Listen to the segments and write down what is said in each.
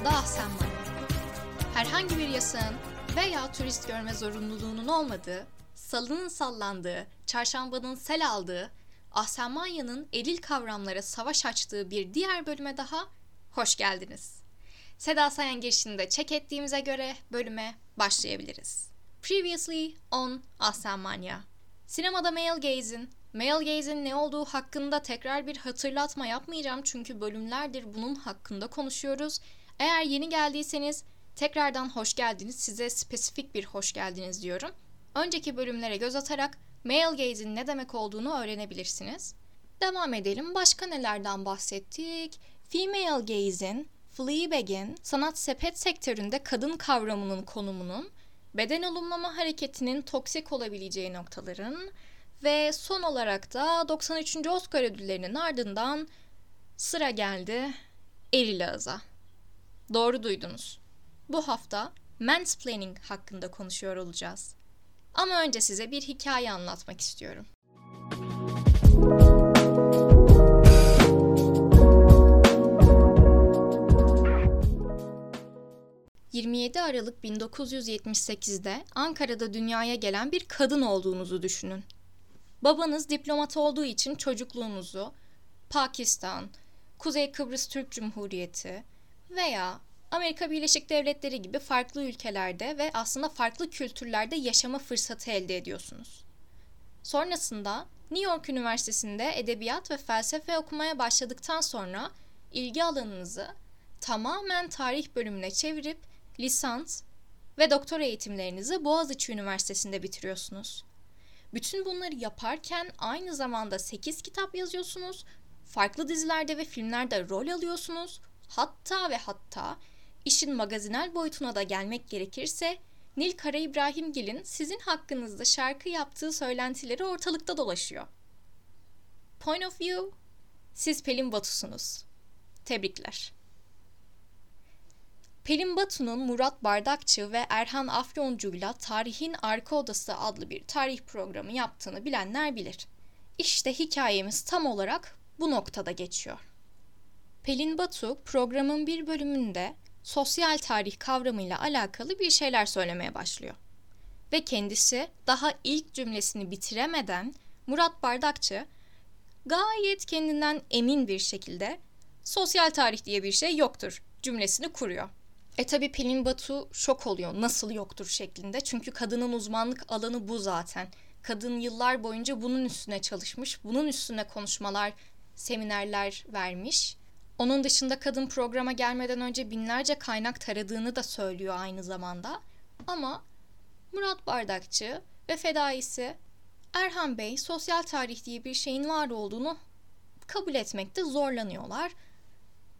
Burası da Ahsenman. Herhangi bir yasağın veya turist görme zorunluluğunun olmadığı, salının sallandığı, çarşambanın sel aldığı, Ahsenmanya'nın eril kavramlara savaş açtığı bir diğer bölüme daha hoş geldiniz. Seda Sayan girişinde çek ettiğimize göre bölüme başlayabiliriz. Previously on Ahsenmanya. Sinemada male gaze'in Male gaze'in ne olduğu hakkında tekrar bir hatırlatma yapmayacağım çünkü bölümlerdir bunun hakkında konuşuyoruz. Eğer yeni geldiyseniz tekrardan hoş geldiniz. Size spesifik bir hoş geldiniz diyorum. Önceki bölümlere göz atarak male gaze'in ne demek olduğunu öğrenebilirsiniz. Devam edelim. Başka nelerden bahsettik? Female gaze'in, Fleabag'in sanat sepet sektöründe kadın kavramının konumunun, beden olumlama hareketinin toksik olabileceği noktaların, ve son olarak da 93. Oscar ödüllerinin ardından sıra geldi eril ağıza. Doğru duydunuz. Bu hafta mansplaining hakkında konuşuyor olacağız. Ama önce size bir hikaye anlatmak istiyorum. ...27 Aralık 1978'de Ankara'da dünyaya gelen bir kadın olduğunuzu düşünün. Babanız diplomat olduğu için çocukluğunuzu Pakistan, Kuzey Kıbrıs Türk Cumhuriyeti veya Amerika Birleşik Devletleri gibi farklı ülkelerde ve aslında farklı kültürlerde yaşama fırsatı elde ediyorsunuz. Sonrasında New York Üniversitesi'nde edebiyat ve felsefe okumaya başladıktan sonra ilgi alanınızı tamamen tarih bölümüne çevirip lisans ve doktora eğitimlerinizi Boğaziçi Üniversitesi'nde bitiriyorsunuz. Bütün bunları yaparken aynı zamanda 8 kitap yazıyorsunuz. Farklı dizilerde ve filmlerde rol alıyorsunuz. Hatta ve hatta işin magazinel boyutuna da gelmek gerekirse Nil Kara İbrahimgil'in sizin hakkınızda şarkı yaptığı söylentileri ortalıkta dolaşıyor. Point of view, siz Pelin Batu'sunuz. Tebrikler. Pelin Batu'nun Murat Bardakçı ve Erhan Afyoncu'yla Tarihin Arka Odası adlı bir tarih programı yaptığını bilenler bilir. İşte hikayemiz tam olarak bu noktada geçiyor. Pelin Batu programın bir bölümünde sosyal tarih kavramıyla alakalı bir şeyler söylemeye başlıyor. Ve kendisi daha ilk cümlesini bitiremeden Murat Bardakçı gayet kendinden emin bir şekilde sosyal tarih diye bir şey yoktur cümlesini kuruyor. E tabi Pelin Batu şok oluyor nasıl yoktur şeklinde. Çünkü kadının uzmanlık alanı bu zaten. Kadın yıllar boyunca bunun üstüne çalışmış, bunun üstüne konuşmalar, seminerler vermiş. Onun dışında kadın programa gelmeden önce binlerce kaynak taradığını da söylüyor aynı zamanda. Ama Murat Bardakçı ve fedaisi Erhan Bey sosyal tarih diye bir şeyin var olduğunu kabul etmekte zorlanıyorlar.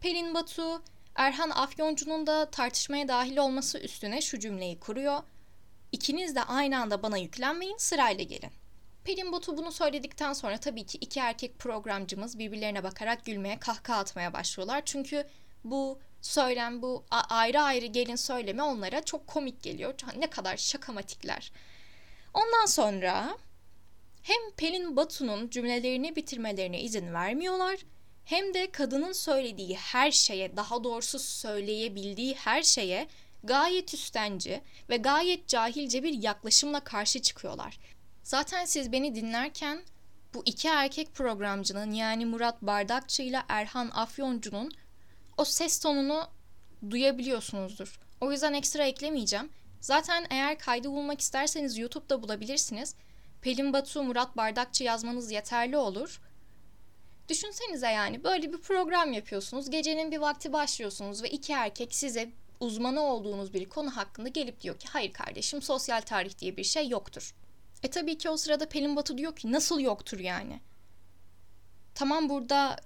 Pelin Batu Erhan Afyoncu'nun da tartışmaya dahil olması üstüne şu cümleyi kuruyor. İkiniz de aynı anda bana yüklenmeyin sırayla gelin. Pelin Batu bunu söyledikten sonra tabii ki iki erkek programcımız birbirlerine bakarak gülmeye, kahkaha atmaya başlıyorlar. Çünkü bu söylem, bu ayrı ayrı gelin söyleme onlara çok komik geliyor. Ne kadar şakamatikler. Ondan sonra hem Pelin Batu'nun cümlelerini bitirmelerine izin vermiyorlar hem de kadının söylediği her şeye, daha doğrusu söyleyebildiği her şeye gayet üstenci ve gayet cahilce bir yaklaşımla karşı çıkıyorlar. Zaten siz beni dinlerken bu iki erkek programcının yani Murat Bardakçı ile Erhan Afyoncu'nun o ses tonunu duyabiliyorsunuzdur. O yüzden ekstra eklemeyeceğim. Zaten eğer kaydı bulmak isterseniz YouTube'da bulabilirsiniz. Pelin Batu, Murat Bardakçı yazmanız yeterli olur. Düşünsenize yani böyle bir program yapıyorsunuz. Gecenin bir vakti başlıyorsunuz ve iki erkek size uzmanı olduğunuz bir konu hakkında gelip diyor ki hayır kardeşim sosyal tarih diye bir şey yoktur. E tabii ki o sırada Pelin Batu diyor ki nasıl yoktur yani? Tamam burada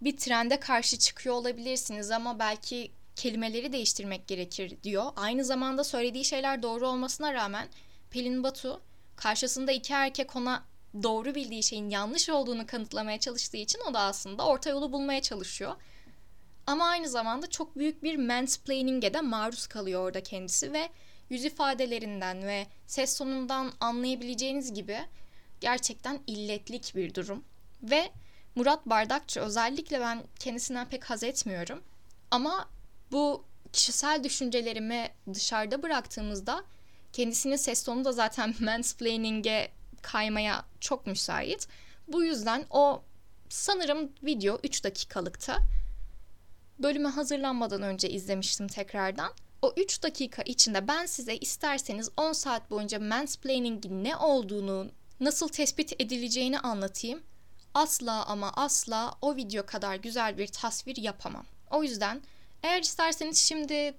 bir trende karşı çıkıyor olabilirsiniz ama belki kelimeleri değiştirmek gerekir diyor. Aynı zamanda söylediği şeyler doğru olmasına rağmen Pelin Batu karşısında iki erkek ona doğru bildiği şeyin yanlış olduğunu kanıtlamaya çalıştığı için o da aslında orta yolu bulmaya çalışıyor. Ama aynı zamanda çok büyük bir mansplaining'e de maruz kalıyor orada kendisi ve yüz ifadelerinden ve ses tonundan anlayabileceğiniz gibi gerçekten illetlik bir durum. Ve Murat Bardakçı özellikle ben kendisinden pek haz etmiyorum. Ama bu kişisel düşüncelerimi dışarıda bıraktığımızda kendisinin ses tonu da zaten mansplaining'e kaymaya çok müsait. Bu yüzden o sanırım video 3 dakikalıkta. Bölüme hazırlanmadan önce izlemiştim tekrardan. O 3 dakika içinde ben size isterseniz 10 saat boyunca mansplaining'in ne olduğunu, nasıl tespit edileceğini anlatayım. Asla ama asla o video kadar güzel bir tasvir yapamam. O yüzden eğer isterseniz şimdi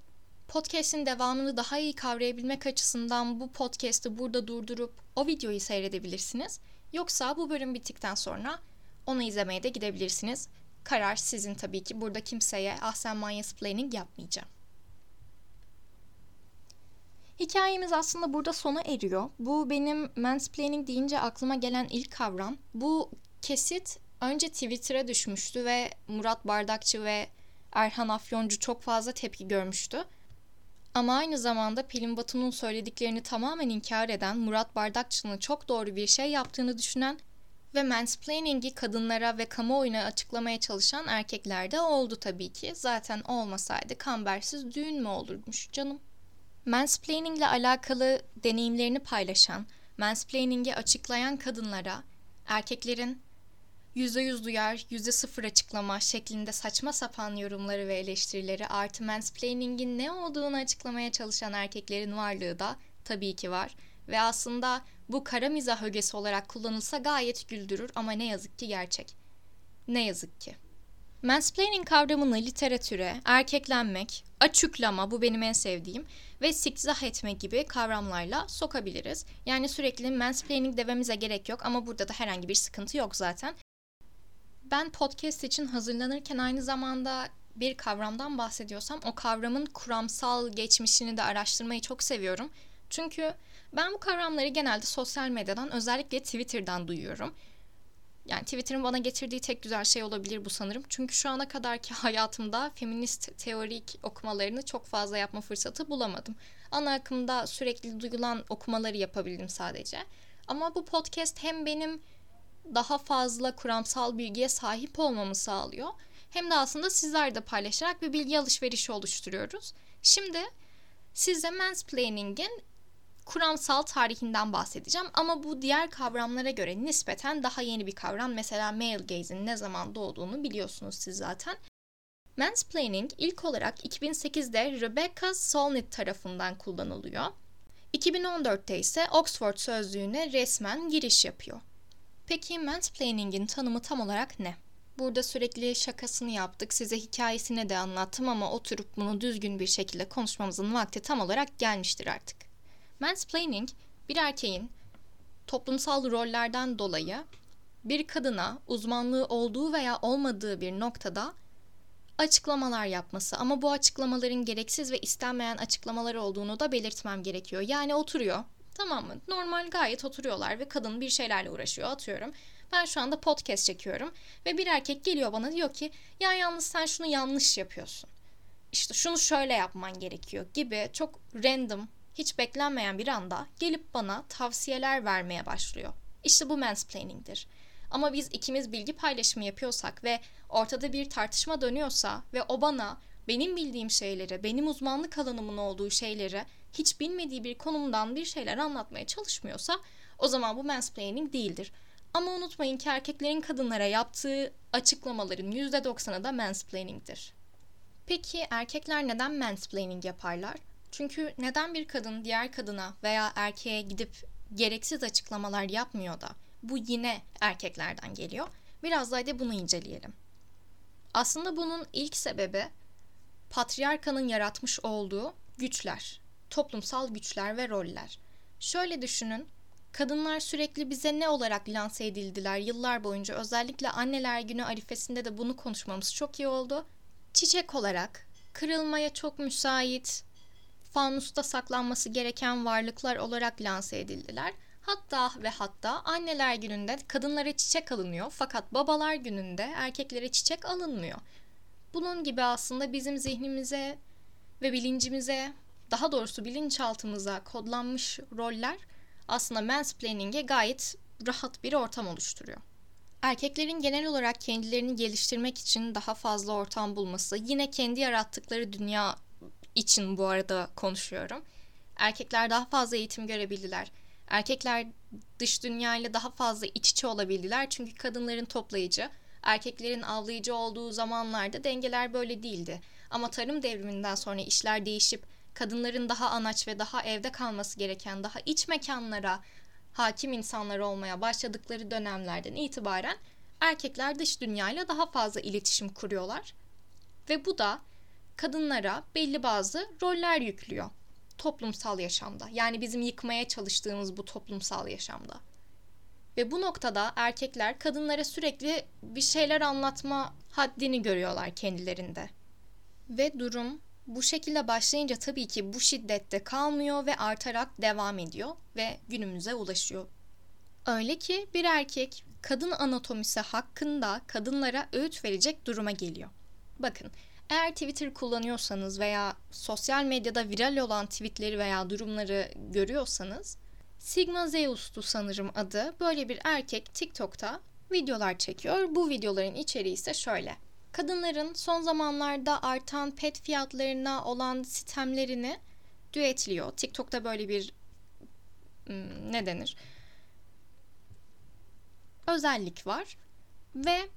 podcast'in devamını daha iyi kavrayabilmek açısından bu podcast'ı burada durdurup o videoyu seyredebilirsiniz. Yoksa bu bölüm bittikten sonra onu izlemeye de gidebilirsiniz. Karar sizin tabii ki. Burada kimseye ahsen mansplaining yapmayacağım. Hikayemiz aslında burada sona eriyor. Bu benim mansplaining deyince aklıma gelen ilk kavram. Bu kesit önce Twitter'a düşmüştü ve Murat Bardakçı ve Erhan Afyoncu çok fazla tepki görmüştü. Ama aynı zamanda Pelin Batu'nun söylediklerini tamamen inkar eden Murat Bardakçı'nın çok doğru bir şey yaptığını düşünen ve mansplaining'i kadınlara ve kamuoyuna açıklamaya çalışan erkekler de oldu tabii ki. Zaten olmasaydı kambersiz düğün mü olurmuş canım? Mansplaining ile alakalı deneyimlerini paylaşan, mansplaining'i açıklayan kadınlara erkeklerin %100 duyar, %0 açıklama şeklinde saçma sapan yorumları ve eleştirileri artı mansplaining'in ne olduğunu açıklamaya çalışan erkeklerin varlığı da tabii ki var. Ve aslında bu kara mizah ögesi olarak kullanılsa gayet güldürür ama ne yazık ki gerçek. Ne yazık ki. Mansplaining kavramını literatüre, erkeklenmek, açıklama bu benim en sevdiğim ve sikzah etmek gibi kavramlarla sokabiliriz. Yani sürekli mansplaining dememize gerek yok ama burada da herhangi bir sıkıntı yok zaten. Ben podcast için hazırlanırken aynı zamanda bir kavramdan bahsediyorsam o kavramın kuramsal geçmişini de araştırmayı çok seviyorum. Çünkü ben bu kavramları genelde sosyal medyadan özellikle Twitter'dan duyuyorum. Yani Twitter'ın bana getirdiği tek güzel şey olabilir bu sanırım. Çünkü şu ana kadarki hayatımda feminist teorik okumalarını çok fazla yapma fırsatı bulamadım. Ana akımda sürekli duyulan okumaları yapabildim sadece. Ama bu podcast hem benim daha fazla kuramsal bilgiye sahip olmamı sağlıyor. Hem de aslında sizler de paylaşarak bir bilgi alışverişi oluşturuyoruz. Şimdi size mansplaining'in kuramsal tarihinden bahsedeceğim ama bu diğer kavramlara göre nispeten daha yeni bir kavram. Mesela male gaze'in ne zaman doğduğunu biliyorsunuz siz zaten. Mansplaining ilk olarak 2008'de Rebecca Solnit tarafından kullanılıyor. 2014'te ise Oxford Sözlüğü'ne resmen giriş yapıyor. Peki mansplaining'in tanımı tam olarak ne? Burada sürekli şakasını yaptık, size hikayesini de anlattım ama oturup bunu düzgün bir şekilde konuşmamızın vakti tam olarak gelmiştir artık. Mansplaining, bir erkeğin toplumsal rollerden dolayı bir kadına uzmanlığı olduğu veya olmadığı bir noktada açıklamalar yapması ama bu açıklamaların gereksiz ve istenmeyen açıklamalar olduğunu da belirtmem gerekiyor. Yani oturuyor Tamam mı? Normal gayet oturuyorlar ve kadın bir şeylerle uğraşıyor atıyorum. Ben şu anda podcast çekiyorum ve bir erkek geliyor bana diyor ki ya yalnız sen şunu yanlış yapıyorsun. İşte şunu şöyle yapman gerekiyor gibi çok random, hiç beklenmeyen bir anda gelip bana tavsiyeler vermeye başlıyor. İşte bu mansplaining'dir. Ama biz ikimiz bilgi paylaşımı yapıyorsak ve ortada bir tartışma dönüyorsa ve o bana benim bildiğim şeyleri, benim uzmanlık alanımın olduğu şeyleri hiç bilmediği bir konumdan bir şeyler anlatmaya çalışmıyorsa o zaman bu mansplaining değildir. Ama unutmayın ki erkeklerin kadınlara yaptığı açıklamaların %90'ı da mansplaining'dir. Peki erkekler neden mansplaining yaparlar? Çünkü neden bir kadın diğer kadına veya erkeğe gidip gereksiz açıklamalar yapmıyor da bu yine erkeklerden geliyor? Biraz daha da bunu inceleyelim. Aslında bunun ilk sebebi patriarkanın yaratmış olduğu güçler toplumsal güçler ve roller. Şöyle düşünün, kadınlar sürekli bize ne olarak lanse edildiler yıllar boyunca özellikle anneler günü arifesinde de bunu konuşmamız çok iyi oldu. Çiçek olarak, kırılmaya çok müsait, fanusta saklanması gereken varlıklar olarak lanse edildiler. Hatta ve hatta anneler gününde kadınlara çiçek alınıyor fakat babalar gününde erkeklere çiçek alınmıyor. Bunun gibi aslında bizim zihnimize ve bilincimize daha doğrusu bilinçaltımıza kodlanmış roller aslında mansplaining'e gayet rahat bir ortam oluşturuyor. Erkeklerin genel olarak kendilerini geliştirmek için daha fazla ortam bulması, yine kendi yarattıkları dünya için bu arada konuşuyorum. Erkekler daha fazla eğitim görebildiler. Erkekler dış dünyayla daha fazla iç içe olabildiler. Çünkü kadınların toplayıcı, erkeklerin avlayıcı olduğu zamanlarda dengeler böyle değildi. Ama tarım devriminden sonra işler değişip kadınların daha anaç ve daha evde kalması gereken daha iç mekanlara hakim insanlar olmaya başladıkları dönemlerden itibaren erkekler dış dünyayla daha fazla iletişim kuruyorlar. Ve bu da kadınlara belli bazı roller yüklüyor toplumsal yaşamda. Yani bizim yıkmaya çalıştığımız bu toplumsal yaşamda. Ve bu noktada erkekler kadınlara sürekli bir şeyler anlatma haddini görüyorlar kendilerinde. Ve durum bu şekilde başlayınca tabii ki bu şiddette kalmıyor ve artarak devam ediyor ve günümüze ulaşıyor. Öyle ki bir erkek kadın anatomisi hakkında kadınlara öğüt verecek duruma geliyor. Bakın eğer Twitter kullanıyorsanız veya sosyal medyada viral olan tweetleri veya durumları görüyorsanız Sigma Zeus'tu sanırım adı. Böyle bir erkek TikTok'ta videolar çekiyor. Bu videoların içeriği ise şöyle. Kadınların son zamanlarda artan pet fiyatlarına olan sistemlerini düetliyor. TikTok'ta böyle bir hmm, ne denir? Özellik var ve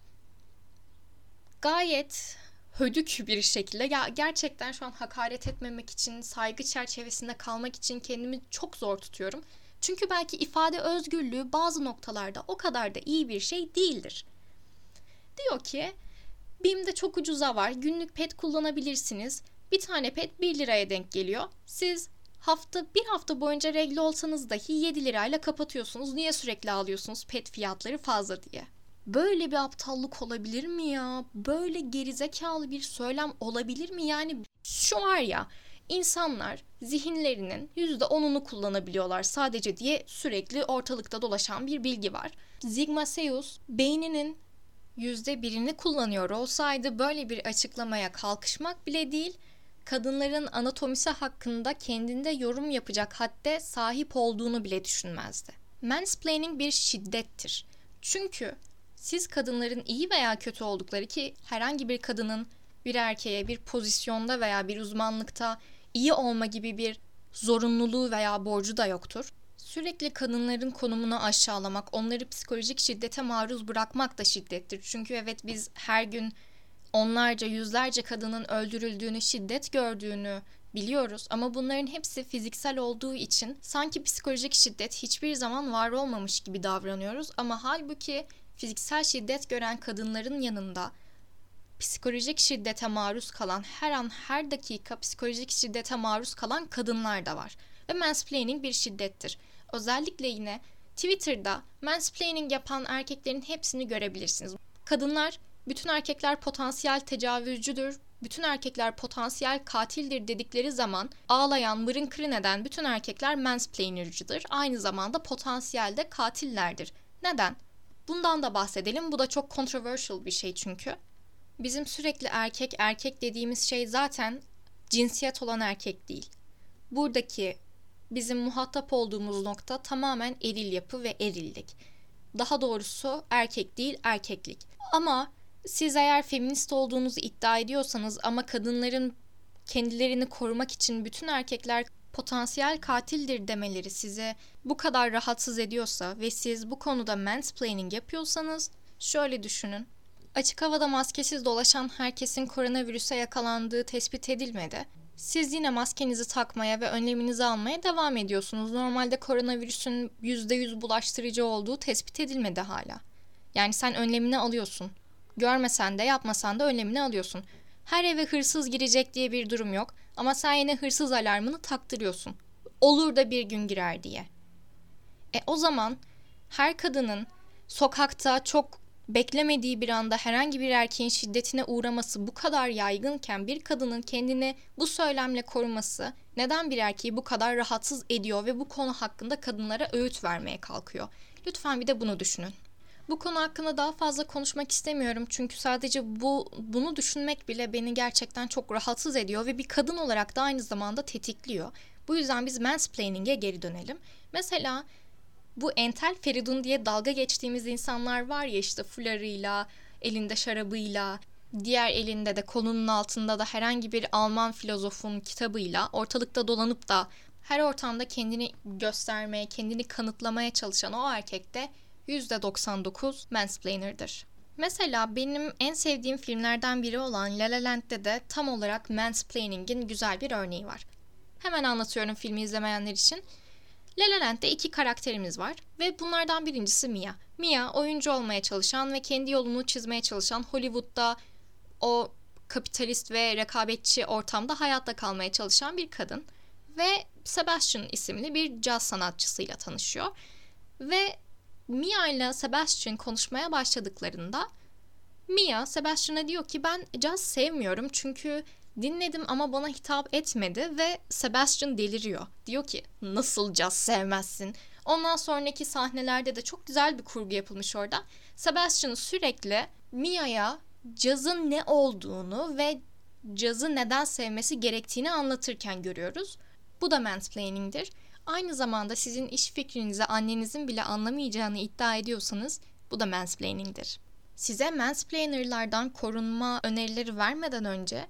gayet hödük bir şekilde ya gerçekten şu an hakaret etmemek için, saygı çerçevesinde kalmak için kendimi çok zor tutuyorum. Çünkü belki ifade özgürlüğü bazı noktalarda o kadar da iyi bir şey değildir. Diyor ki BİM'de çok ucuza var. Günlük pet kullanabilirsiniz. Bir tane pet 1 liraya denk geliyor. Siz hafta bir hafta boyunca regl olsanız dahi 7 lirayla kapatıyorsunuz. Niye sürekli alıyorsunuz pet fiyatları fazla diye. Böyle bir aptallık olabilir mi ya? Böyle gerizekalı bir söylem olabilir mi? Yani şu var ya insanlar zihinlerinin %10'unu kullanabiliyorlar sadece diye sürekli ortalıkta dolaşan bir bilgi var. Sigma Seus beyninin %1'ini kullanıyor olsaydı böyle bir açıklamaya kalkışmak bile değil, kadınların anatomisi hakkında kendinde yorum yapacak hadde sahip olduğunu bile düşünmezdi. Mansplaining bir şiddettir. Çünkü siz kadınların iyi veya kötü oldukları ki herhangi bir kadının bir erkeğe bir pozisyonda veya bir uzmanlıkta iyi olma gibi bir zorunluluğu veya borcu da yoktur. Sürekli kadınların konumunu aşağılamak, onları psikolojik şiddete maruz bırakmak da şiddettir. Çünkü evet biz her gün onlarca, yüzlerce kadının öldürüldüğünü, şiddet gördüğünü biliyoruz ama bunların hepsi fiziksel olduğu için sanki psikolojik şiddet hiçbir zaman var olmamış gibi davranıyoruz ama halbuki fiziksel şiddet gören kadınların yanında psikolojik şiddete maruz kalan her an her dakika psikolojik şiddete maruz kalan kadınlar da var. Ve mansplaining bir şiddettir. Özellikle yine Twitter'da mansplaining yapan erkeklerin hepsini görebilirsiniz. Kadınlar bütün erkekler potansiyel tecavüzcüdür, bütün erkekler potansiyel katildir dedikleri zaman ağlayan, mırın kırın eden bütün erkekler mansplainer'cıdır. Aynı zamanda potansiyelde katillerdir. Neden? Bundan da bahsedelim. Bu da çok controversial bir şey çünkü. Bizim sürekli erkek erkek dediğimiz şey zaten cinsiyet olan erkek değil. Buradaki bizim muhatap olduğumuz nokta tamamen eril yapı ve erillik. Daha doğrusu erkek değil erkeklik. Ama siz eğer feminist olduğunuzu iddia ediyorsanız ama kadınların kendilerini korumak için bütün erkekler potansiyel katildir demeleri size bu kadar rahatsız ediyorsa ve siz bu konuda mansplaining yapıyorsanız şöyle düşünün. Açık havada maskesiz dolaşan herkesin koronavirüse yakalandığı tespit edilmedi. Siz yine maskenizi takmaya ve önleminizi almaya devam ediyorsunuz. Normalde koronavirüsün %100 bulaştırıcı olduğu tespit edilmedi hala. Yani sen önlemini alıyorsun. Görmesen de yapmasan da önlemini alıyorsun. Her eve hırsız girecek diye bir durum yok ama sen yine hırsız alarmını taktırıyorsun. Olur da bir gün girer diye. E o zaman her kadının sokakta çok beklemediği bir anda herhangi bir erkeğin şiddetine uğraması bu kadar yaygınken bir kadının kendini bu söylemle koruması neden bir erkeği bu kadar rahatsız ediyor ve bu konu hakkında kadınlara öğüt vermeye kalkıyor? Lütfen bir de bunu düşünün. Bu konu hakkında daha fazla konuşmak istemiyorum çünkü sadece bu bunu düşünmek bile beni gerçekten çok rahatsız ediyor ve bir kadın olarak da aynı zamanda tetikliyor. Bu yüzden biz mansplaining'e geri dönelim. Mesela bu entel feridun diye dalga geçtiğimiz insanlar var ya işte fularıyla, elinde şarabıyla, diğer elinde de kolunun altında da herhangi bir Alman filozofun kitabıyla ortalıkta dolanıp da her ortamda kendini göstermeye, kendini kanıtlamaya çalışan o erkek de %99 mansplainer'dır. Mesela benim en sevdiğim filmlerden biri olan La La Land'de de tam olarak mansplaining'in güzel bir örneği var. Hemen anlatıyorum filmi izlemeyenler için. La La Land'de iki karakterimiz var ve bunlardan birincisi Mia. Mia oyuncu olmaya çalışan ve kendi yolunu çizmeye çalışan Hollywood'da o kapitalist ve rekabetçi ortamda hayatta kalmaya çalışan bir kadın ve Sebastian isimli bir caz sanatçısıyla tanışıyor. Ve Mia ile Sebastian konuşmaya başladıklarında Mia Sebastian'a diyor ki ben caz sevmiyorum çünkü dinledim ama bana hitap etmedi ve Sebastian deliriyor. Diyor ki nasıl caz sevmezsin? Ondan sonraki sahnelerde de çok güzel bir kurgu yapılmış orada. Sebastian sürekli Mia'ya cazın ne olduğunu ve cazı neden sevmesi gerektiğini anlatırken görüyoruz. Bu da mansplaining'dir. Aynı zamanda sizin iş fikrinizi annenizin bile anlamayacağını iddia ediyorsanız bu da mansplaining'dir. Size mansplainerlardan korunma önerileri vermeden önce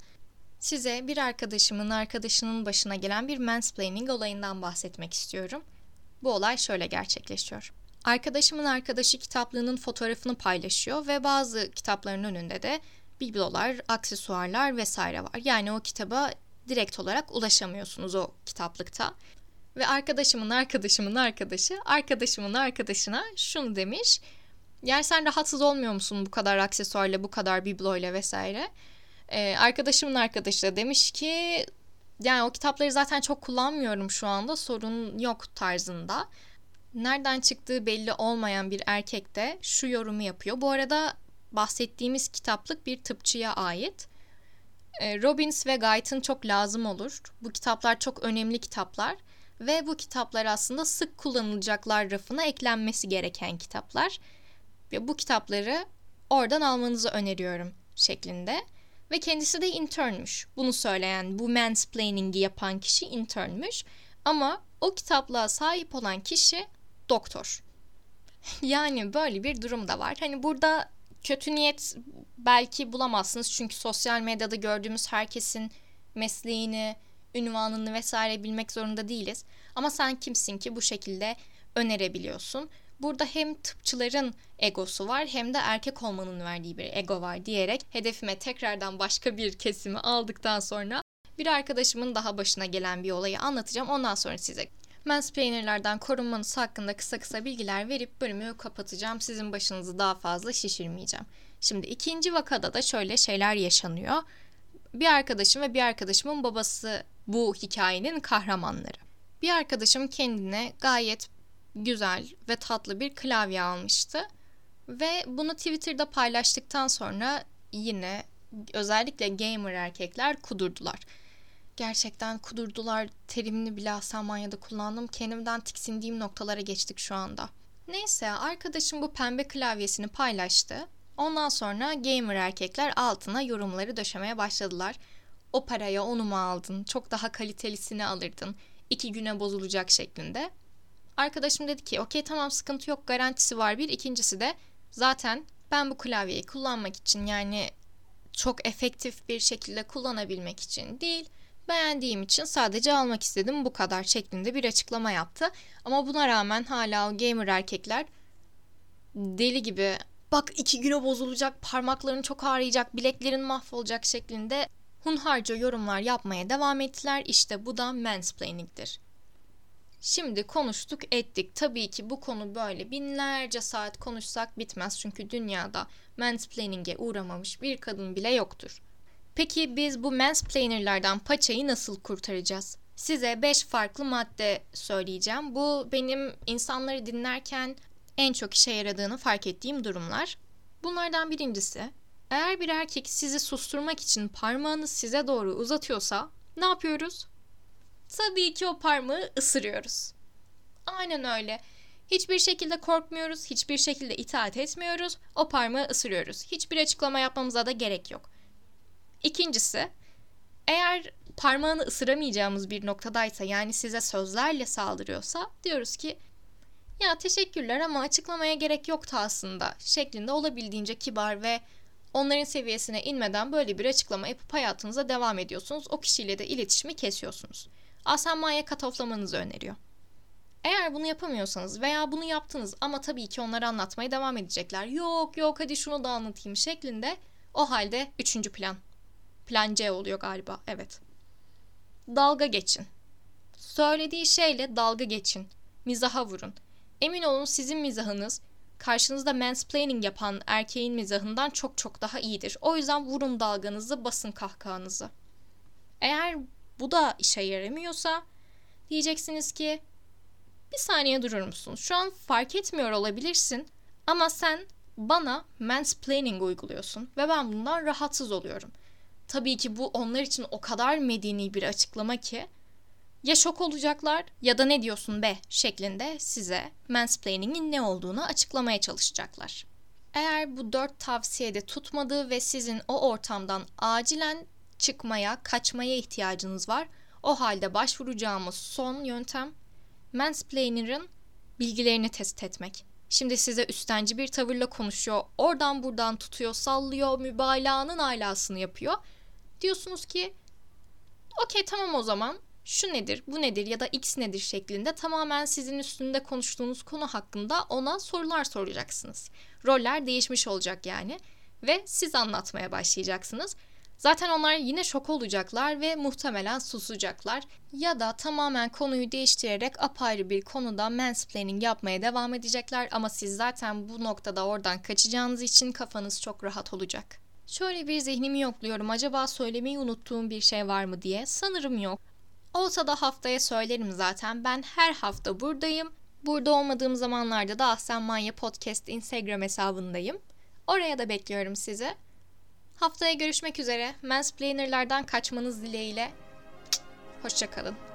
size bir arkadaşımın arkadaşının başına gelen bir mansplaining olayından bahsetmek istiyorum. Bu olay şöyle gerçekleşiyor. Arkadaşımın arkadaşı kitaplığının fotoğrafını paylaşıyor ve bazı kitapların önünde de biblolar, aksesuarlar vesaire var. Yani o kitaba direkt olarak ulaşamıyorsunuz o kitaplıkta. Ve arkadaşımın arkadaşımın arkadaşı arkadaşımın arkadaşına şunu demiş. Yani sen rahatsız olmuyor musun bu kadar aksesuarla, bu kadar bibloyla vesaire? Ee, arkadaşımın arkadaşı da demiş ki yani o kitapları zaten çok kullanmıyorum şu anda sorun yok tarzında. Nereden çıktığı belli olmayan bir erkek de şu yorumu yapıyor. Bu arada bahsettiğimiz kitaplık bir tıpçıya ait. Ee, Robbins ve Guyton çok lazım olur. Bu kitaplar çok önemli kitaplar ve bu kitaplar aslında sık kullanılacaklar rafına eklenmesi gereken kitaplar. Ve bu kitapları oradan almanızı öneriyorum şeklinde. Ve kendisi de internmüş. Bunu söyleyen, bu mansplaining'i yapan kişi internmüş. Ama o kitaplığa sahip olan kişi doktor. yani böyle bir durum da var. Hani burada kötü niyet belki bulamazsınız. Çünkü sosyal medyada gördüğümüz herkesin mesleğini, ünvanını vesaire bilmek zorunda değiliz. Ama sen kimsin ki bu şekilde önerebiliyorsun. Burada hem tıpçıların egosu var hem de erkek olmanın verdiği bir ego var diyerek hedefime tekrardan başka bir kesimi aldıktan sonra bir arkadaşımın daha başına gelen bir olayı anlatacağım. Ondan sonra size mansplainerlardan korunmanız hakkında kısa kısa bilgiler verip bölümü kapatacağım. Sizin başınızı daha fazla şişirmeyeceğim. Şimdi ikinci vakada da şöyle şeyler yaşanıyor. Bir arkadaşım ve bir arkadaşımın babası bu hikayenin kahramanları. Bir arkadaşım kendine gayet güzel ve tatlı bir klavye almıştı. Ve bunu Twitter'da paylaştıktan sonra yine özellikle gamer erkekler kudurdular. Gerçekten kudurdular terimini bile Almanya'da kullandım. Kendimden tiksindiğim noktalara geçtik şu anda. Neyse arkadaşım bu pembe klavyesini paylaştı. Ondan sonra gamer erkekler altına yorumları döşemeye başladılar. O paraya onu mu aldın? Çok daha kalitelisini alırdın. İki güne bozulacak şeklinde. Arkadaşım dedi ki okey tamam sıkıntı yok garantisi var bir. İkincisi de zaten ben bu klavyeyi kullanmak için yani çok efektif bir şekilde kullanabilmek için değil beğendiğim için sadece almak istedim bu kadar şeklinde bir açıklama yaptı. Ama buna rağmen hala o gamer erkekler deli gibi bak iki güne bozulacak parmakların çok ağrıyacak bileklerin mahvolacak şeklinde hunharca yorumlar yapmaya devam ettiler. İşte bu da mansplaining'dir. Şimdi konuştuk ettik. Tabii ki bu konu böyle binlerce saat konuşsak bitmez. Çünkü dünyada mansplaining'e uğramamış bir kadın bile yoktur. Peki biz bu mansplainerlardan paçayı nasıl kurtaracağız? Size 5 farklı madde söyleyeceğim. Bu benim insanları dinlerken en çok işe yaradığını fark ettiğim durumlar. Bunlardan birincisi, eğer bir erkek sizi susturmak için parmağını size doğru uzatıyorsa ne yapıyoruz? Tabii ki o parmağı ısırıyoruz. Aynen öyle. Hiçbir şekilde korkmuyoruz, hiçbir şekilde itaat etmiyoruz. O parmağı ısırıyoruz. Hiçbir açıklama yapmamıza da gerek yok. İkincisi, eğer parmağını ısıramayacağımız bir noktadaysa yani size sözlerle saldırıyorsa diyoruz ki ya teşekkürler ama açıklamaya gerek yoktu aslında şeklinde olabildiğince kibar ve onların seviyesine inmeden böyle bir açıklama yapıp hayatınıza devam ediyorsunuz. O kişiyle de iletişimi kesiyorsunuz. Asenmaya katoflamanızı öneriyor. Eğer bunu yapamıyorsanız veya bunu yaptınız ama tabii ki onları anlatmaya devam edecekler. Yok yok hadi şunu da anlatayım şeklinde o halde üçüncü plan. Plan C oluyor galiba evet. Dalga geçin. Söylediği şeyle dalga geçin. Mizaha vurun. Emin olun sizin mizahınız karşınızda mansplaining yapan erkeğin mizahından çok çok daha iyidir. O yüzden vurun dalganızı, basın kahkahanızı. Eğer bu da işe yaramıyorsa diyeceksiniz ki bir saniye durur musun? Şu an fark etmiyor olabilirsin ama sen bana mansplaining uyguluyorsun ve ben bundan rahatsız oluyorum. Tabii ki bu onlar için o kadar medeni bir açıklama ki ya şok olacaklar ya da ne diyorsun be şeklinde size mansplaining'in ne olduğunu açıklamaya çalışacaklar. Eğer bu dört tavsiyede tutmadığı ve sizin o ortamdan acilen çıkmaya, kaçmaya ihtiyacınız var. O halde başvuracağımız son yöntem mansplainer'ın bilgilerini test etmek. Şimdi size üstenci bir tavırla konuşuyor, oradan buradan tutuyor, sallıyor, mübalağanın alasını yapıyor. Diyorsunuz ki okey tamam o zaman şu nedir, bu nedir ya da x nedir şeklinde tamamen sizin üstünde konuştuğunuz konu hakkında ona sorular soracaksınız. Roller değişmiş olacak yani ve siz anlatmaya başlayacaksınız. Zaten onlar yine şok olacaklar ve muhtemelen susacaklar ya da tamamen konuyu değiştirerek apayrı bir konuda mansplaining yapmaya devam edecekler ama siz zaten bu noktada oradan kaçacağınız için kafanız çok rahat olacak. Şöyle bir zihnimi yokluyorum acaba söylemeyi unuttuğum bir şey var mı diye. Sanırım yok. Olsa da haftaya söylerim zaten. Ben her hafta buradayım. Burada olmadığım zamanlarda da Ahsen Manya Podcast Instagram hesabındayım. Oraya da bekliyorum sizi. Haftaya görüşmek üzere. Mansplainerlardan kaçmanız dileğiyle. Hoşçakalın.